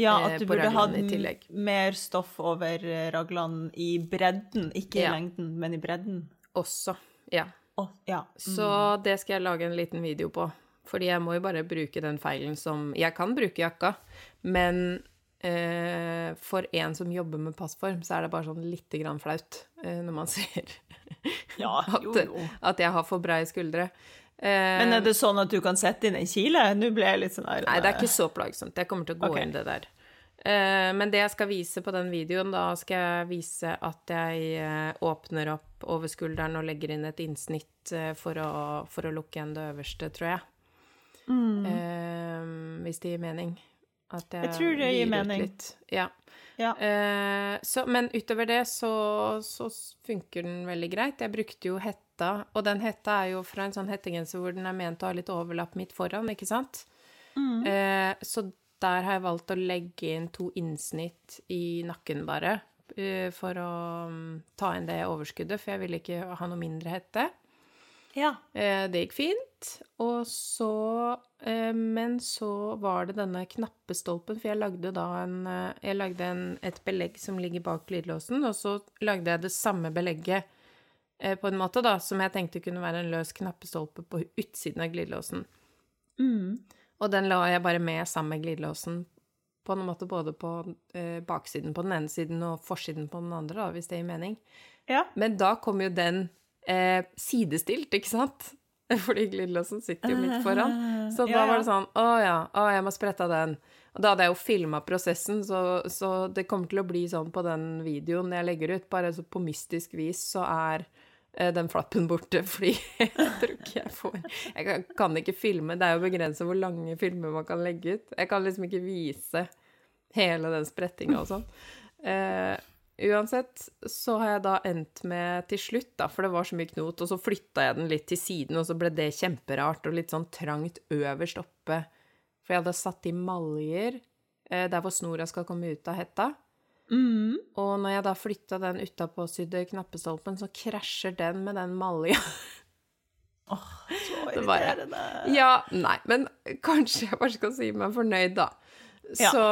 Ja, Eh, at du burde hatt mer stoff over raglene raglan i bredden. Ikke i Ja. lengden, men i bredden. Også. Ja. Oh, ja. Så det skal jeg lage en liten video på. Fordi jeg må jo bare bruke den feilen som Jeg kan bruke jakka, men eh, for en som jobber med passform, så er det bare sånn lite grann flaut eh, når man ser Ja, at, jo, jo. at jeg har for breie skuldre. Eh, Men er det sånn at du kan sette inn en kile? Nå ble jeg litt sånn Nei, det er ikke så plagsomt. Jeg kommer til å gå okay. inn det der. Eh, men det jeg skal vise på den videoen, da skal jeg vise at jeg eh, åpner opp over skulderen og legger inn et innsnitt eh, for, å, for å lukke igjen det øverste, tror jeg. Eh, hvis det gir mening. At jeg, Mm. Jeg tror det gir mening. Litt. Ja. Ja. Eh, så, men utover det så, så funker den veldig greit. Jeg brukte jo hetta, og den hetta er jo fra en sånn hettegenser hvor den er ment å ha litt overlapp midt foran, ikke sant? Mm. Eh, så der har jeg valgt å legge inn to innsnitt i nakken bare, eh, for å mm, ta inn det overskuddet, for jeg ville ikke ha noe mindre hette. Ja. Eh, det gikk fint. Og så eh, Men så var det denne knappestolpen, for jeg lagde da en eh, Jeg lagde en, et belegg som ligger bak glidelåsen, og så lagde jeg det samme belegget eh, på en måte, da, som jeg tenkte kunne være en løs knappestolpe på utsiden av glidelåsen. Mm. Og den la jeg bare med sammen med glidelåsen på en måte både på eh, baksiden på den ene siden og forsiden på den andre, da, hvis det gir mening. Ja. Men da kom jo den eh, sidestilt, ikke sant? fordi glidelåsen sitter jo midt foran. Så da var det sånn Å ja, å, jeg må sprette av den. Og da hadde jeg jo filma prosessen, så, så det kommer til å bli sånn på den videoen jeg legger ut. Bare så på mystisk vis så er eh, den flappen borte, fordi jeg tror ikke jeg får Jeg kan, kan ikke filme, det er jo begrenset hvor lange filmer man kan legge ut. Jeg kan liksom ikke vise hele den sprettinga og sånn. Eh, uansett så har jeg da endt med til slutt, da, for det var så mye knot, og så flytta jeg den litt til siden, og så ble det kjemperart og litt sånn trangt øverst oppe. For jeg hadde satt i maljer eh, der hvor snora skal komme ut av hetta. Mm. Og når jeg da flytta den utapåsydde knappestolpen, så krasjer den med den malja. Så oh, så irriterende. Ja, nei, men kanskje jeg bare skal si meg fornøyd, da. Ja. Så,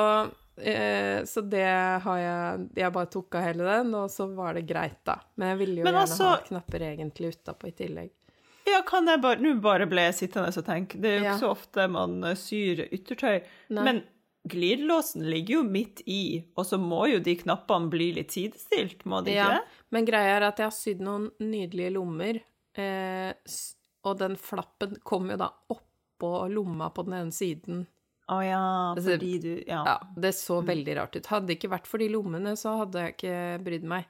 eh, så det har jeg Jeg bare tok av hele den, og så var det greit, da. Men jeg ville jo Men gjerne altså- ha knapper egentlig utapå i tillegg. Ja, kan jeg bare Nå bare ble jeg sittende og tenke. Det er jo Ja. ikke så ofte man eh, syr yttertøy. Nei. Men glidelåsen ligger jo midt i, og så må jo de knappene bli litt sidestilt, må de ikke Ja, det? men greia er at jeg har sydd noen nydelige lommer, eh, og den flappen kom jo da oppå lomma på den ene siden. Å ja, Altså, fordi du Ja. Ja, det så veldig rart ut. Hadde det ikke vært for de lommene, så hadde jeg ikke brydd meg.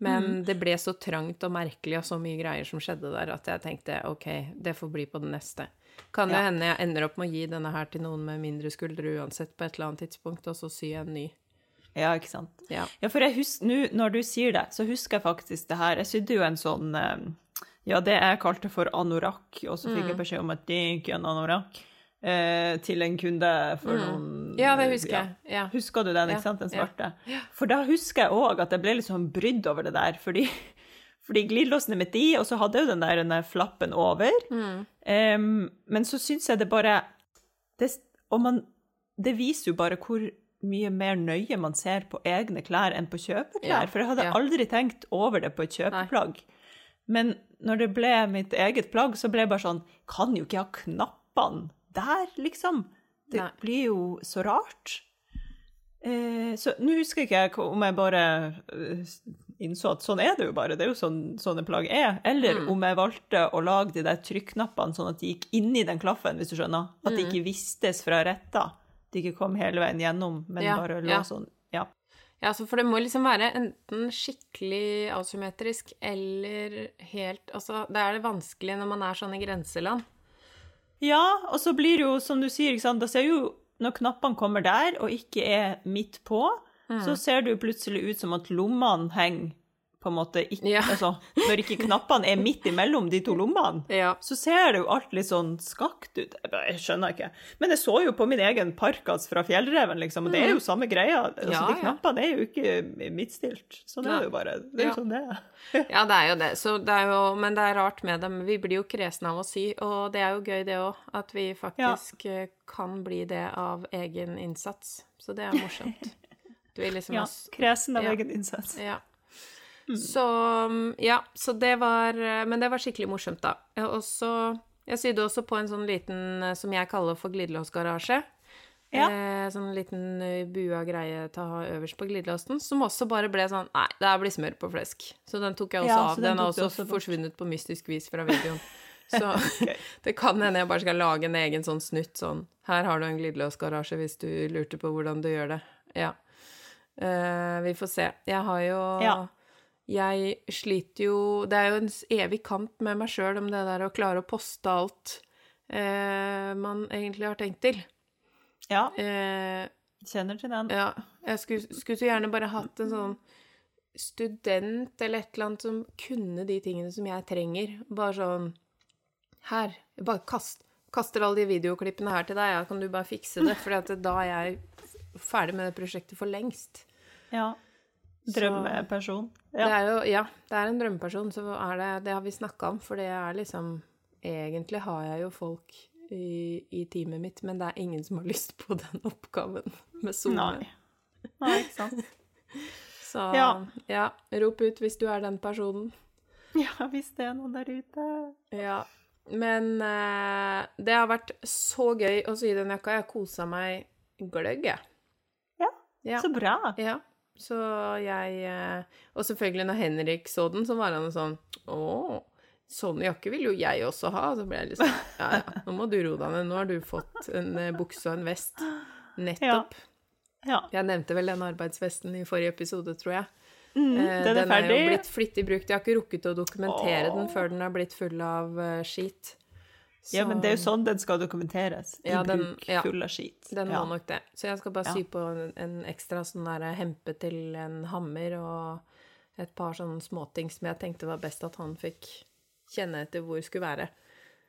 Men det ble så trangt og merkelig og så mye greier som skjedde der, at jeg tenkte ok, det får bli på den neste. Kan jo Ja. hende jeg ender opp med å gi denne her til noen med mindre skuldre uansett på et eller annet tidspunkt, og så sy en ny. ja, ikke sant. Ja. Ja, for jeg husker, nå når du sier det, så husker jeg faktisk det her. Jeg sydde jo en sånn eh, Ja, det jeg kalte for anorakk, og så Mm. fikk jeg beskjed om at det er ikke en anorakk, eh, til en kunde for noen Mm. Ja, det husker jeg. Ja. Husker du den, ikke sant? Den ja. svarte? For da husker jeg òg at jeg ble litt sånn brydd over det der, fordi, fordi glidelåsen er midt i, og så hadde jeg jo den der, den der flappen over. Mm. Um, men så syns jeg det bare det, Og man Det viser jo bare hvor mye mer nøye man ser på egne klær enn på kjøpeklær. Ja, For jeg hadde ja. aldri tenkt over det på et kjøpeplagg. Men når det ble mitt eget plagg, så ble jeg bare sånn Kan jo ikke ha knappene der, liksom. Det Nei. blir jo så rart. Eh, så nå husker ikke jeg om jeg bare eh, innså at sånn er det jo bare, det er jo sånn sånne plagg er, eller Mm. om jeg valgte å lage de der trykknappene sånn at de gikk inn i den klaffen, hvis du skjønner. At Mm. de ikke vistes fra retta. De ikke kom hele veien gjennom, men Ja, bare lå ja. sånn. Ja. Ja, for det må liksom være enten skikkelig asymmetrisk eller helt Altså, det er det vanskelig når man er sånn i grenseland. Ja, og så blir det jo, som du sier, da ser jo når knappene kommer der og ikke er midt på, Mm. så ser det jo plutselig ut som at lommene henger på en måte ikke Ja. Altså, når ikke knappene er midt imellom de to lommene. Ja. så ser det jo alt litt sånn skakt ut. Jeg, skjønner ikke. Men jeg så jo på min egen parkas fra Fjellreven, liksom, og det er jo samme greia. Altså, Mm. Ja, de knappene er jo ikke midtstilt. Sånn er det jo bare. Det er jo sånn det er. Ja, det er jo det. Så det er jo, men det er rart med dem. Vi blir jo kresne av å sy, og det er jo gøy det òg. At vi faktisk eh, kan bli det av egen innsats. Så det er morsomt. Du vil liksom Ja, kresen av egen innsats. Ja. Så mm, ja, så det var eh, Men det var skikkelig morsomt, da. Jeg, også, jeg sydde også på en sånn liten eh, som jeg kaller for glidelåsgarasje. Ja. Eh, sånn liten eh, bua greie til å ha øverst på glidelåsen, som også bare ble sånn Nei, det her blir smør på flesk. Så den tok jeg også Ja, av. den Den har også, også forsvunnet på mystisk vis fra videoen. Så okay. det kan hende jeg bare skal lage en egen sånn snutt sånn Her har du en glidelåsgarasje hvis du lurte på hvordan du gjør det. Ja. Eh, vi får se. Jeg har jo Ja. Jeg sliter jo Det er jo en evig kamp med meg sjøl om det der å klare å poste alt eh, man egentlig har tenkt til. Ja, Eh, kjenner til den. ja, jeg skulle, skulle så gjerne bare hatt en sånn student eller et eller annet som kunne de tingene som jeg trenger. Bare sånn Her. Bare kast, kaster alle de videoklippene her til deg, ja, kan du bare fikse det? For da er jeg ferdig med det prosjektet for lengst. Ja. Drømmeperson. Det Ja. er jo, ja, det er en drømmeperson, så er det, det har vi snakka om, for det er liksom Egentlig har jeg jo folk i, i teamet mitt, men det er ingen som har lyst på den oppgaven med SoMe. Nei. Nei, ikke sant. Så Ja. ja, rop ut hvis du er den personen. Ja, hvis det er noen der ute. Ja. Men eh, det har vært så gøy å sy den jakka. Jeg har kosa meg gløgg, jeg. Ja, Ja. Så bra. ja. Så jeg eh, Og selvfølgelig, når Henrik så den, så var han sånn Å, Sånn jakke vil jo jeg også ha. Så ble jeg liksom Ja, ja, nå må du roe deg ned. Nå har du fått en eh, bukse og en vest. Nettopp. Ja. Jeg nevnte vel den arbeidsvesten i forrige episode, tror jeg. Mm, Eh, den er den er jo blitt flittig brukt. Jeg har ikke rukket å dokumentere den før den er blitt full av eh, skit. Ja, men det er jo sånn den skal dokumenteres. I Ja, den- bruk, ja. full av skit. Den må ja. nok det. Så jeg skal bare Ja. sy på en, en ekstra sånn der hempe til en hammer og et par sånne småting som jeg tenkte var best at han fikk kjenne etter hvor skulle være.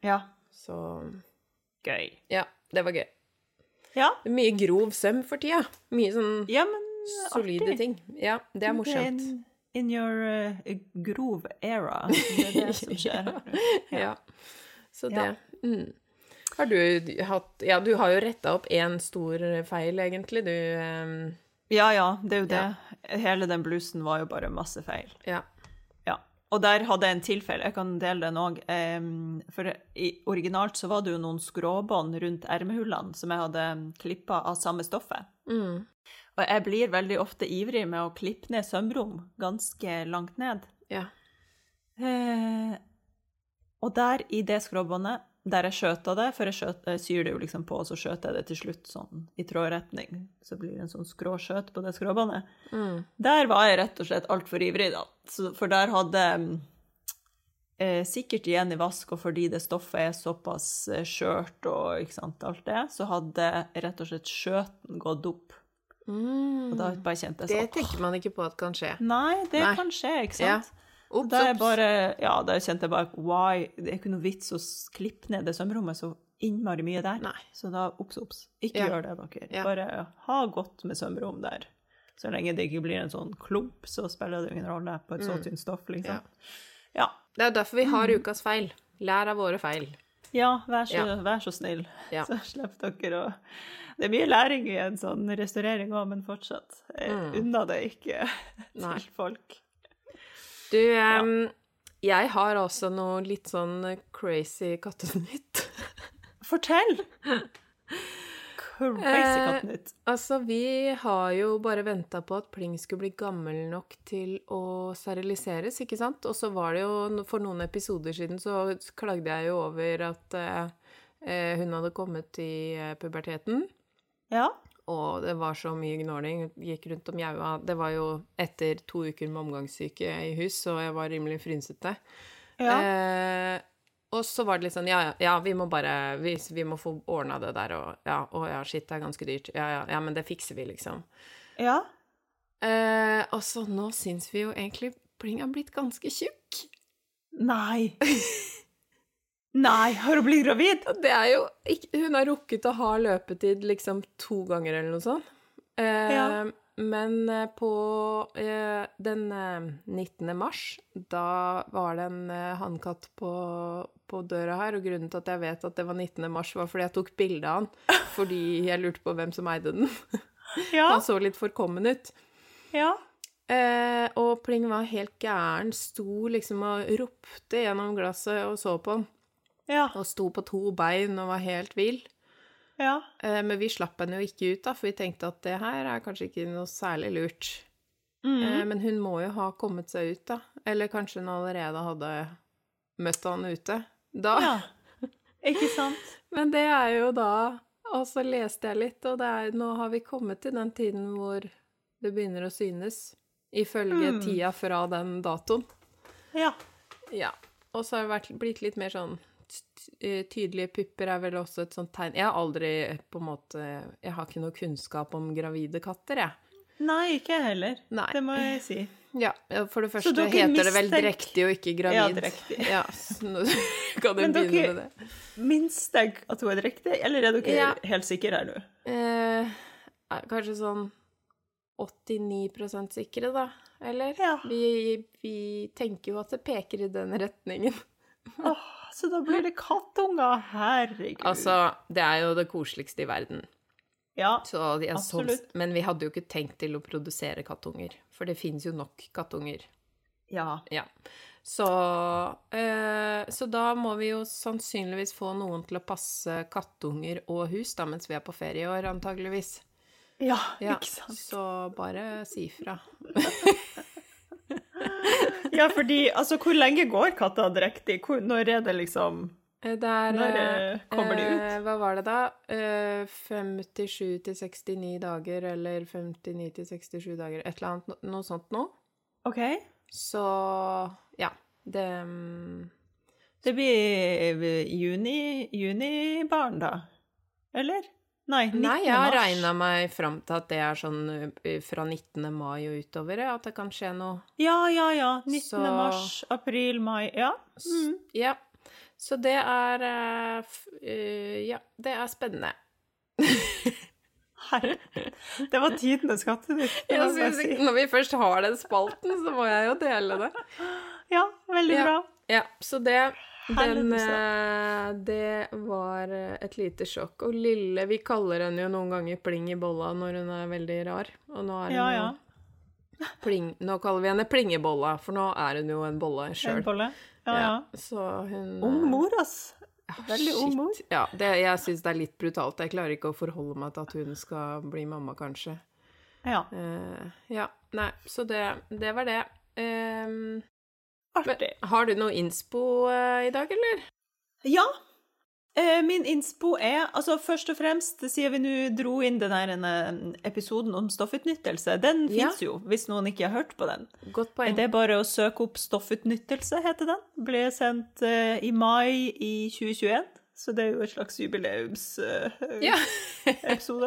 ja. Så Gøy. ja, det var gøy. Ja. Det er mye grov søm for tida. Mye sånn ja, men solide artig. ting. Ja, det er morsomt. in, in your uh, grov era. Det er det som skjer. Ja. Så det. Mm. Har du hatt Ja, du har jo retta opp én stor feil, egentlig, du. Um... Ja, ja, det er jo det. Hele den blusen var jo bare masse feil. ja. Ja. Og der hadde jeg en tilfelle, jeg kan dele den òg. For i, originalt så var det jo noen skråbånd rundt ermehullene som jeg hadde klippa av samme stoffet. Mm. Og jeg blir veldig ofte ivrig med å klippe ned sømrom ganske langt ned. Ja. Eh, og der i det skråbåndet, der jeg skjøta det, for jeg, skjøt, jeg syr det jo liksom på, og så skjøter jeg det til slutt sånn i trådretning, så blir det en sånn skråskjøt på det skråbåndet. Mm. Der var jeg rett og slett altfor ivrig, da. Så, for der hadde eh, sikkert igjen i vask, og fordi det stoffet er såpass eh, skjørt og ikke sant, alt det, så hadde rett og slett skjøten gått opp. Mm. Og da bare kjente Det jeg sånn tenker man ikke på at kan skje. Nei, det Nei. kan skje, ikke sant. Ja. Ops, Da, er bare, ja, da kjente jeg bare why Det er ikke noe vits å klippe ned det sømrommet så innmari mye der. Nei. Så da obs, obs. Ikke Ja. gjør det, dere. Ja. Bare ha godt med sømrom der. Så lenge det ikke blir en sånn klump, så spiller det ingen rolle på et så tynt stoff, liksom. Ja. Det er derfor vi Mm. har ukas feil. Lær av våre feil. Ja, vær så, vær så snill. Så slipper dere å Det er mye læring i en sånn restaurering òg, men fortsatt. Jeg Mm. unner det ikke til folk. Du, em, jeg har også noe litt sånn crazy kattenytt. Fortell! Crazy Eh, kattenytt. Altså, vi har jo bare venta på at Pling skulle bli gammel nok til å steriliseres, ikke sant? Og så var det jo For noen episoder siden så klagde jeg jo over at eh, eh, hun hadde kommet i eh, puberteten. Ja. Og det var så mye gnåling. Gikk rundt og mjaua. Det var jo etter to uker med omgangssyke i hus, og jeg var rimelig frynsete. Ja. Eh, og så var det litt sånn Ja, ja, ja vi må bare Vi, vi må få ordna det der, og ja, å ja, shit, det er ganske dyrt. Ja, ja, ja, men det fikser vi, liksom. ja. Eh, og så nå syns vi jo egentlig Pling er blitt ganske tjukk. Nei. Nei, har hun blitt gravid? Det er jo ikke Hun har rukket å ha løpetid liksom to ganger eller noe sånt. Eh, Ja. Men eh, på eh, den eh, 19. mars, da var det en eh, hannkatt på, på døra her, og grunnen til at jeg vet at det var 19. mars, var fordi jeg tok bilde av han, fordi jeg lurte på hvem som eide den. Ja. Han så litt forkommen ut. ja. Eh, og Pling var helt gæren, sto liksom og ropte gjennom glasset og så på han. Ja. Og sto på to bein og var helt vill. Ja. Eh, men vi slapp henne jo ikke ut, da, for vi tenkte at det her er kanskje ikke noe særlig lurt. Mm. Eh, men hun må jo ha kommet seg ut, da. Eller kanskje hun allerede hadde møtt han ute. Da. ja. Ikke sant? Men det er jo da Og så leste jeg litt, og det er, nå har vi kommet til den tiden hvor det begynner å synes. Ifølge Mm. tida fra den datoen. Ja. Ja. Og så har det vært, blitt litt mer sånn Tydelige pupper er vel også et sånt tegn Jeg har aldri på en måte Jeg har ikke noe kunnskap om gravide katter, jeg. Nei, ikke jeg heller. Nei. Det må jeg si. Ja, for det første heter heter det vel drektig og ikke Ja, gravid. drektig. Ja, så nå kan jeg Men dere- begynne med det. Minst jeg at hun er drektig, eller er dere Ja. helt sikre her nå? Eh, kanskje sånn 89% sikre, da. Eller? Ja. Vi, vi tenker jo at det peker i den retningen. Åh, så da blir det kattunger. Herregud. Altså, det er jo det koseligste i verden. Ja. Så de absolutt. sånn, men vi hadde jo ikke tenkt til å produsere kattunger, for det finnes jo nok kattunger. Ja. Ja. Så, øh, så da må vi jo sannsynligvis få noen til å passe kattunger og hus da, mens vi er på ferie i år, antageligvis. Ja, Ja, ikke sant. så bare si fra. Ja, fordi altså, hvor lenge går katta drektig? Hvor, når er det liksom Eh, Det er Når eh, kommer de ut? eh, Hva var det da? Eh, 57 til 69 dager, eller 59 til 67 dager. Et eller annet, no- noe sånt noe. OK. Så ja. Det um, Det blir eh, juni, junibarn, da? Eller? Nei, 19. Nei, jeg har regna meg fram til at det er sånn eh, fra 19. mai og utover, at det kan skje noe. Ja, ja, ja. 19. Så- mars, april, mai. Ja. Mm. Ja. Så det er uh, Ja, det er spennende. Herre. Det var tidenes jeg synes, si. når vi først har den spalten, så må jeg jo dele det. Ja, veldig Ja. bra. Ja, så det den, Helvete. eh, Det var eh, et lite sjokk. Og Lille Vi kaller henne jo noen ganger Pling i bolla når hun er veldig rar. Og nå er hun Ja, ja. pling, Nå kaller vi henne Plingebolla, for nå er hun jo en bolle En sjøl. Ja, ja. Så hun Ung eh, mor, ass. Veldig ung mor. Ja, det, jeg syns det er litt brutalt. Jeg klarer ikke å forholde meg til at hun skal bli mamma, kanskje. Ja. Uh, ja, nei, så det, det var det. Ehm, Artig. har du noe innspo eh, i dag, eller? Ja. Eh, Min innspo er altså Først og fremst, siden vi nå dro inn den her eh, episoden om stoffutnyttelse, den Ja. fins jo, hvis noen ikke har hørt på den. Godt poeng. Det er bare å søke opp Stoffutnyttelse, heter den. Ble sendt eh, i mai i 2021, så det er jo et slags jubileumsepisode, Ja.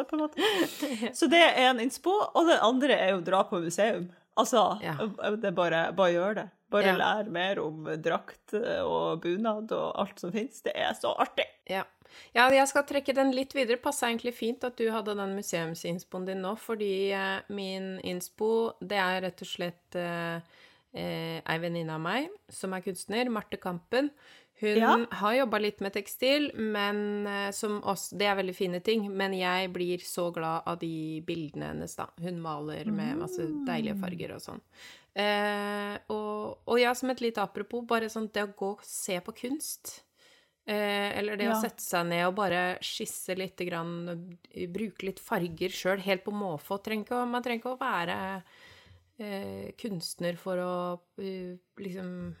på en måte. Så det er en innspo, og den andre er jo dra på museum. Altså, Ja. det er bare, bare gjør det. Bare Ja. lær mer om drakt og bunad og alt som fins. Det er så artig. Ja. ja, jeg skal trekke den litt videre. Passa egentlig fint at du hadde den museumsinspoen din nå, fordi eh, min innspo, det er rett og slett eh, eh, ei venninne av meg som er kunstner, Marte Kampen. Hun Ja. har jobba litt med tekstil, men eh, som oss Det er veldig fine ting, men jeg blir så glad av de bildene hennes, da. Hun maler med masse deilige farger og sånn. Eh, og, og ja, som et lite apropos, bare sånn det å gå og se på kunst. Eh, eller det Ja. å sette seg ned og bare skisse litt, grann, eh, bruke litt farger sjøl, helt på måfå. Man trenger ikke å være eh, kunstner for å eh, liksom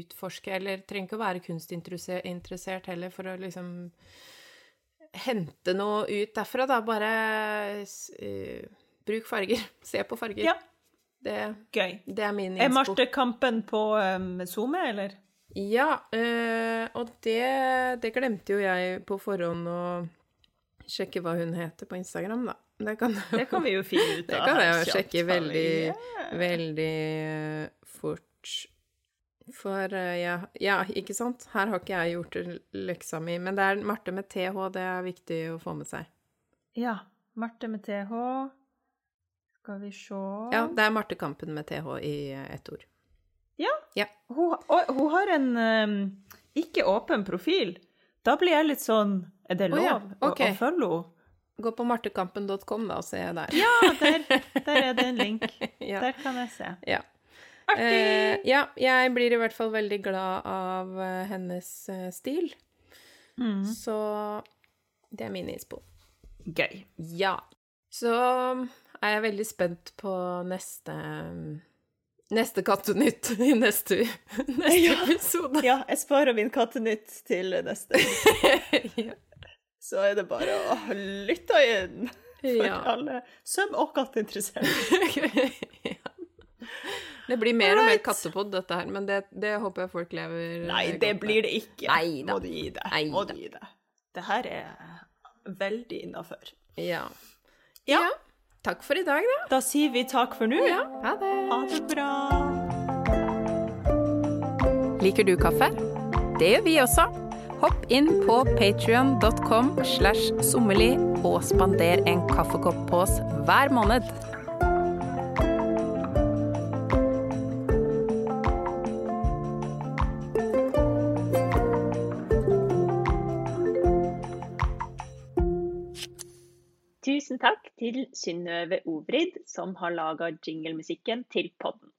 utforske, eller trenger ikke å være kunstinteressert heller for å liksom hente noe ut derfra, da. Bare eh, bruk farger. Se på farger. Ja. Det, Gøy. det er min Er innspo. Marte Kampen på um, SoMe, eller? Ja, eh, og det, det glemte jo jeg på forhånd å sjekke hva hun heter på Instagram, da. Det kan, Det kan vi jo finne ut av. det kan jeg jo sjekke veldig, veldig eh, fort. For eh, ja, ja, ikke sant? Her har ikke jeg gjort leksa mi. Men det er Marte med TH, det er viktig å få med seg. Ja. Marte med TH. Skal vi se Ja, det er Marte Kampen med TH i eh, ett ord. Hun, og, hun har en um, ikke åpen profil. Da blir jeg litt sånn Er det lov lov ja, å, å følge henne? Gå på martekampen.com, da, og se der. Ja, der, der er det en link. Ja. Der kan jeg se. Ja. Artig! Eh, ja, jeg blir i hvert fall veldig glad av uh, hennes uh, stil. Mm. Så det er min innspo. Gøy. Ja. Så er jeg veldig spent på neste Neste Kattenytt i neste, neste Ja. episode. Ja, jeg sparer min kattenytt til neste. ja. Så er det bare å lytte inn for Ja. alle søm- og katteinteresserte. Det blir mer og mer kattepod, dette her, men det, det håper jeg folk lever Nei, det godt med. blir det ikke. Nei da. Må du gi det. Nei Må du gi det. Det her er veldig innafor. Ja. Ja. ja. Takk for i dag, da. Da sier vi takk for nå. Ja, ha det. Ha det bra. Liker du kaffe? Det gjør vi også. Hopp inn på patrion.com slash sommerli og spander en kaffekopp på oss hver måned. Tusen takk til Synnøve Ovrid, som har laga jinglemusikken til podden.